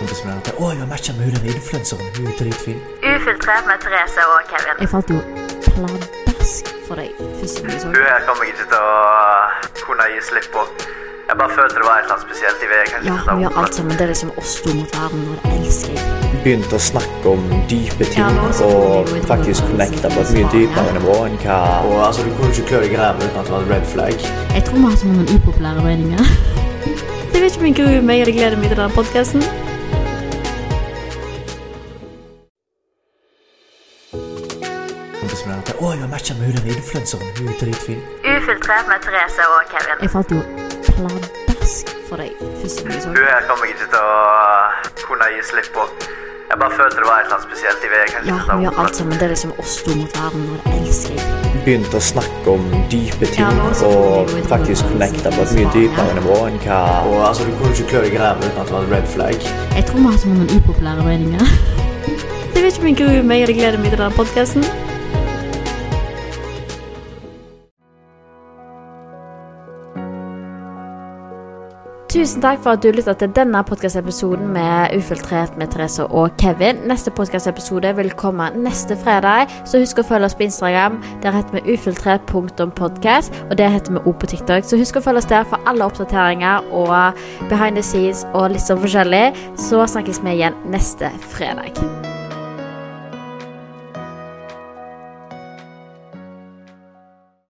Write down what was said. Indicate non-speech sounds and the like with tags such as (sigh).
kompisen min at Å, jeg har matcha med hun den influenseren. Hun er dritfin. Ufiltrert med Therese og Kevin. Jeg falt jo pladask for deg første gang Hun her kommer jeg ikke til å kunne gi slipp på. Jeg bare følte det var et eller annet spesielt i det. Ja, hun vi gjør alt sammen. Det er liksom oss to mot verden, og det elsker jeg. Begynte å snakke om dype ting Ja, og faktisk connecta på et mye dypere nivå enn hva Og altså, Du kunne ikke klø deg i ræva uten at det var et red flag. Jeg tror vi har sånne upopulære meninger. (laughs) Jeg vet ikke om jeg gruer meg eller gleder meg til denne podkasten. Kompisen min at Å, jeg har matcha med hun den influenseren. Hun er dritfin. Ufiltrert med Therese og Kevin. Jeg falt jo pladask for deg første gang jeg så Hun her kommer jeg ikke til å kunne gi slipp på. Jeg bare følte det var et eller annet spesielt i det. Ja, vi gjør alt sammen. Det er liksom oss to mot verden, og det elsker jeg. Begynte å snakke om dype ting Ja, så kommer og faktisk connecta på et mye dypere nivå enn hva Og altså, Du kunne ikke klø deg i ræva uten at det var et red flag. Jeg tror vi har sånne upopulære meninger. (laughs) Jeg vet ikke om jeg gruer meg eller gleder meg til denne podkasten. Tusen takk for at du lytta til denne podkastepisoden med Ufiltrert med Therese og Kevin. Neste podkastepisode vil komme neste fredag, så husk å følge oss på Instagram. Der heter vi ufiltrert.podkast, og det heter vi O på TikTok. Så husk å følge oss der for alle oppdateringer og behind the scenes og litt sånn forskjellig. Så snakkes vi igjen neste fredag.